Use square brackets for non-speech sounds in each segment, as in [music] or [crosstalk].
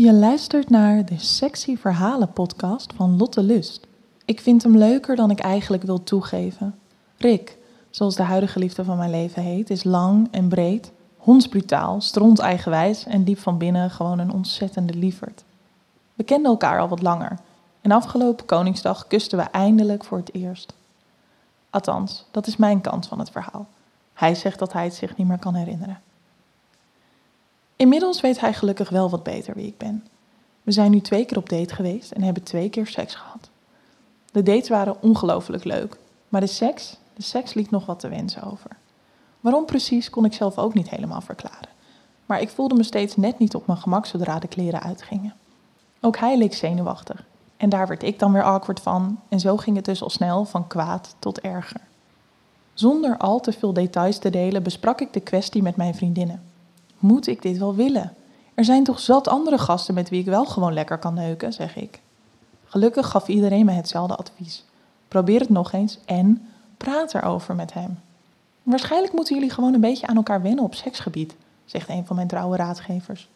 Je luistert naar de Sexy Verhalen podcast van Lotte Lust. Ik vind hem leuker dan ik eigenlijk wil toegeven. Rick, zoals de huidige liefde van mijn leven heet, is lang en breed, hondsbrutaal, stront eigenwijs en diep van binnen gewoon een ontzettende lieverd. We kenden elkaar al wat langer en afgelopen Koningsdag kusten we eindelijk voor het eerst. Althans, dat is mijn kant van het verhaal. Hij zegt dat hij het zich niet meer kan herinneren. Inmiddels weet hij gelukkig wel wat beter wie ik ben. We zijn nu twee keer op date geweest en hebben twee keer seks gehad. De dates waren ongelooflijk leuk, maar de seks, de seks liet nog wat te wensen over. Waarom precies kon ik zelf ook niet helemaal verklaren. Maar ik voelde me steeds net niet op mijn gemak zodra de kleren uitgingen. Ook hij leek zenuwachtig. En daar werd ik dan weer awkward van. En zo ging het dus al snel van kwaad tot erger. Zonder al te veel details te delen besprak ik de kwestie met mijn vriendinnen. Moet ik dit wel willen? Er zijn toch zat andere gasten met wie ik wel gewoon lekker kan neuken, zeg ik. Gelukkig gaf iedereen me hetzelfde advies. Probeer het nog eens en praat erover met hem. Waarschijnlijk moeten jullie gewoon een beetje aan elkaar wennen op seksgebied, zegt een van mijn trouwe raadgevers.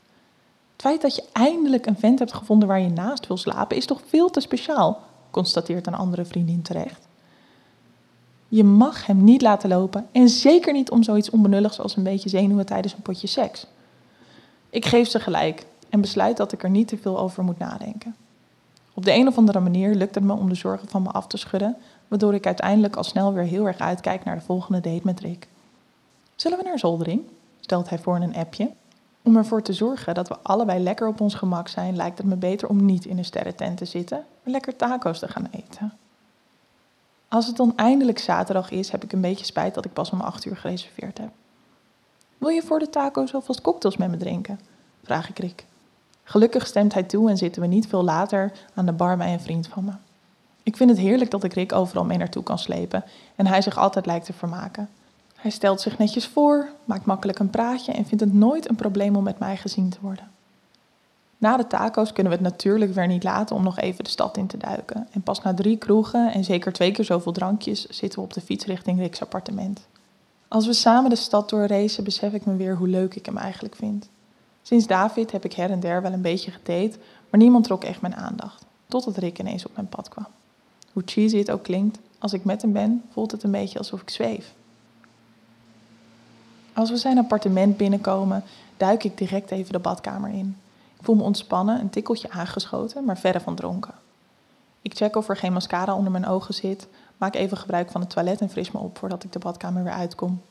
Het feit dat je eindelijk een vent hebt gevonden waar je naast wil slapen is toch veel te speciaal, constateert een andere vriendin terecht. Je mag hem niet laten lopen en zeker niet om zoiets onbenulligs als een beetje zenuwen tijdens een potje seks. Ik geef ze gelijk en besluit dat ik er niet te veel over moet nadenken. Op de een of andere manier lukt het me om de zorgen van me af te schudden, waardoor ik uiteindelijk al snel weer heel erg uitkijk naar de volgende date met Rick. Zullen we naar zoldering? stelt hij voor in een appje. Om ervoor te zorgen dat we allebei lekker op ons gemak zijn, lijkt het me beter om niet in een sterrentent te zitten, maar lekker taco's te gaan eten. Als het dan eindelijk zaterdag is, heb ik een beetje spijt dat ik pas om acht uur gereserveerd heb. Wil je voor de taco's alvast cocktails met me drinken? Vraag ik Rick. Gelukkig stemt hij toe en zitten we niet veel later aan de bar bij een vriend van me. Ik vind het heerlijk dat ik Rick overal mee naartoe kan slepen en hij zich altijd lijkt te vermaken. Hij stelt zich netjes voor, maakt makkelijk een praatje en vindt het nooit een probleem om met mij gezien te worden. Na de taco's kunnen we het natuurlijk weer niet laten om nog even de stad in te duiken. En pas na drie kroegen en zeker twee keer zoveel drankjes zitten we op de fiets richting Rick's appartement. Als we samen de stad doorracen, besef ik me weer hoe leuk ik hem eigenlijk vind. Sinds David heb ik her en der wel een beetje gedate, maar niemand trok echt mijn aandacht. Totdat Rick ineens op mijn pad kwam. Hoe cheesy het ook klinkt, als ik met hem ben, voelt het een beetje alsof ik zweef. Als we zijn appartement binnenkomen, duik ik direct even de badkamer in. Voel me ontspannen, een tikkeltje aangeschoten, maar verre van dronken. Ik check of er geen mascara onder mijn ogen zit, maak even gebruik van het toilet en fris me op voordat ik de badkamer weer uitkom.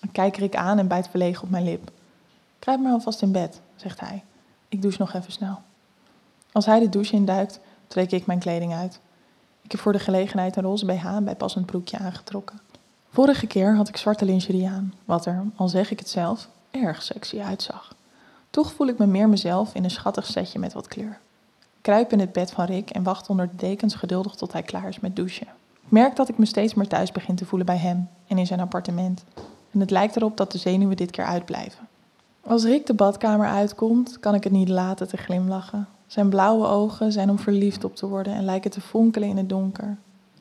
Ik kijk Rick aan en bijt verlegen op mijn lip. Kruip maar alvast in bed, zegt hij. Ik douche nog even snel. Als hij de douche induikt, trek ik mijn kleding uit. Ik heb voor de gelegenheid een roze BH en bijpassend broekje aangetrokken. Vorige keer had ik zwarte lingerie aan, wat er, al zeg ik het zelf, erg sexy uitzag. Toch voel ik me meer mezelf in een schattig setje met wat kleur. Kruip in het bed van Rick en wacht onder de dekens geduldig tot hij klaar is met douchen. Ik merk dat ik me steeds meer thuis begin te voelen bij hem en in zijn appartement. En het lijkt erop dat de zenuwen dit keer uitblijven. Als Rick de badkamer uitkomt, kan ik het niet laten te glimlachen. Zijn blauwe ogen zijn om verliefd op te worden en lijken te fonkelen in het donker.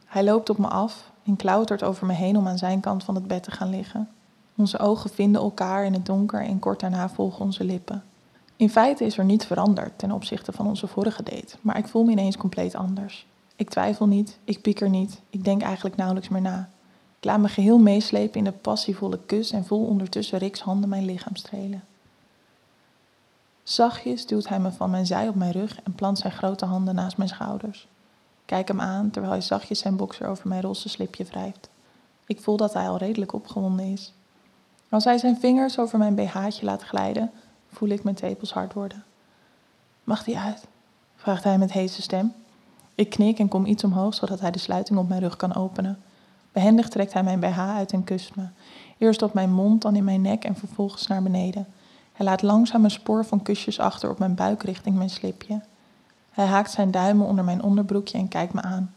Hij loopt op me af en klautert over me heen om aan zijn kant van het bed te gaan liggen. Onze ogen vinden elkaar in het donker en kort daarna volgen onze lippen. In feite is er niets veranderd ten opzichte van onze vorige date, maar ik voel me ineens compleet anders. Ik twijfel niet, ik pieker niet, ik denk eigenlijk nauwelijks meer na. Ik laat me geheel meeslepen in de passievolle kus en voel ondertussen Rick's handen mijn lichaam strelen. Zachtjes duwt hij me van mijn zij op mijn rug en plant zijn grote handen naast mijn schouders. Kijk hem aan terwijl hij zachtjes zijn bokser over mijn roze slipje wrijft. Ik voel dat hij al redelijk opgewonden is. Als hij zijn vingers over mijn BH'tje laat glijden, voel ik mijn tepels hard worden. Mag die uit? vraagt hij met heese stem. Ik knik en kom iets omhoog zodat hij de sluiting op mijn rug kan openen. Behendig trekt hij mijn BH uit en kust me. Eerst op mijn mond, dan in mijn nek en vervolgens naar beneden. Hij laat langzaam een spoor van kusjes achter op mijn buik richting mijn slipje. Hij haakt zijn duimen onder mijn onderbroekje en kijkt me aan.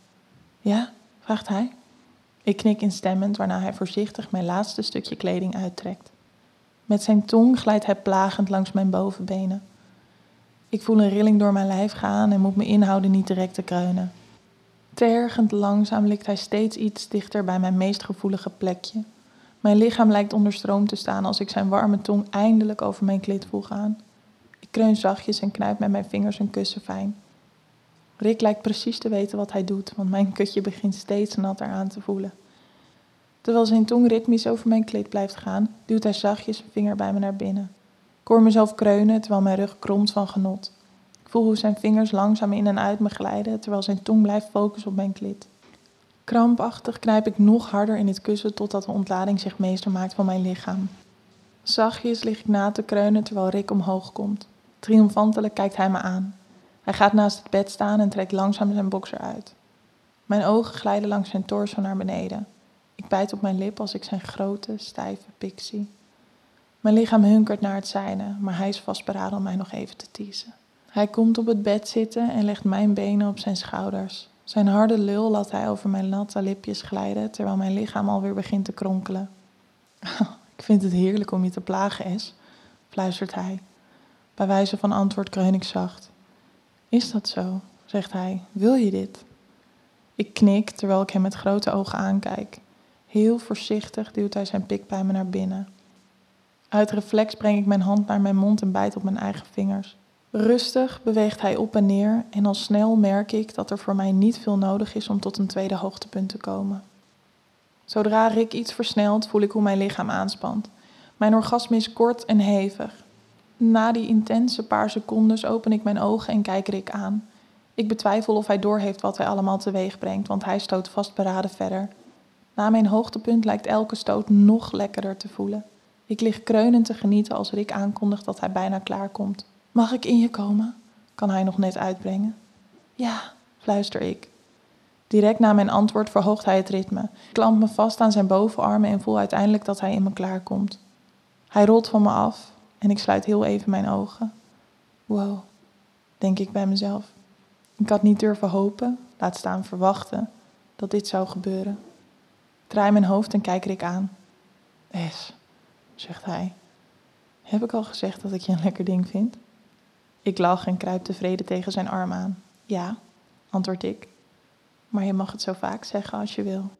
Ja? vraagt hij. Ik knik instemmend, waarna hij voorzichtig mijn laatste stukje kleding uittrekt. Met zijn tong glijdt hij plagend langs mijn bovenbenen. Ik voel een rilling door mijn lijf gaan en moet me inhouden niet direct te kreunen. Tergend langzaam likt hij steeds iets dichter bij mijn meest gevoelige plekje. Mijn lichaam lijkt onder stroom te staan als ik zijn warme tong eindelijk over mijn klit voel gaan kreun zachtjes en knijp met mijn vingers een kussen fijn. Rick lijkt precies te weten wat hij doet, want mijn kutje begint steeds natter aan te voelen. Terwijl zijn tong ritmisch over mijn kleed blijft gaan, duwt hij zachtjes een vinger bij me naar binnen. Ik hoor mezelf kreunen terwijl mijn rug kromt van genot. Ik voel hoe zijn vingers langzaam in en uit me glijden terwijl zijn tong blijft focussen op mijn klit. Krampachtig knijp ik nog harder in het kussen totdat de ontlading zich meester maakt van mijn lichaam. Zachtjes lig ik na te kreunen terwijl Rick omhoog komt. Triomfantelijk kijkt hij me aan. Hij gaat naast het bed staan en trekt langzaam zijn boxer uit. Mijn ogen glijden langs zijn torso naar beneden. Ik bijt op mijn lip als ik zijn grote, stijve pik zie. Mijn lichaam hunkert naar het zijne, maar hij is vastberaden om mij nog even te teasen. Hij komt op het bed zitten en legt mijn benen op zijn schouders. Zijn harde lul laat hij over mijn natte lipjes glijden, terwijl mijn lichaam alweer begint te kronkelen. [laughs] ik vind het heerlijk om je te plagen, Es, fluistert hij. Bij wijze van antwoord kreun ik zacht. Is dat zo? zegt hij. Wil je dit? Ik knik terwijl ik hem met grote ogen aankijk. Heel voorzichtig duwt hij zijn pik bij me naar binnen. Uit reflex breng ik mijn hand naar mijn mond en bijt op mijn eigen vingers. Rustig beweegt hij op en neer en al snel merk ik dat er voor mij niet veel nodig is om tot een tweede hoogtepunt te komen. Zodra Rick iets versnelt, voel ik hoe mijn lichaam aanspant. Mijn orgasme is kort en hevig. Na die intense paar secondes open ik mijn ogen en kijk Rick aan. Ik betwijfel of hij doorheeft wat hij allemaal teweeg brengt, want hij stoot vastberaden verder. Na mijn hoogtepunt lijkt elke stoot nog lekkerder te voelen. Ik lig kreunend te genieten als Rick aankondigt dat hij bijna klaar komt. Mag ik in je komen? kan hij nog net uitbrengen. Ja, fluister ik. Direct na mijn antwoord verhoogt hij het ritme. Ik klamp me vast aan zijn bovenarmen en voel uiteindelijk dat hij in me klaarkomt. Hij rolt van me af en ik sluit heel even mijn ogen. Wow, denk ik bij mezelf. Ik had niet durven hopen, laat staan verwachten, dat dit zou gebeuren. Draai mijn hoofd en kijk Rick aan. Es, zegt hij. Heb ik al gezegd dat ik je een lekker ding vind? Ik lach en kruip tevreden tegen zijn arm aan. Ja, antwoord ik. Maar je mag het zo vaak zeggen als je wil.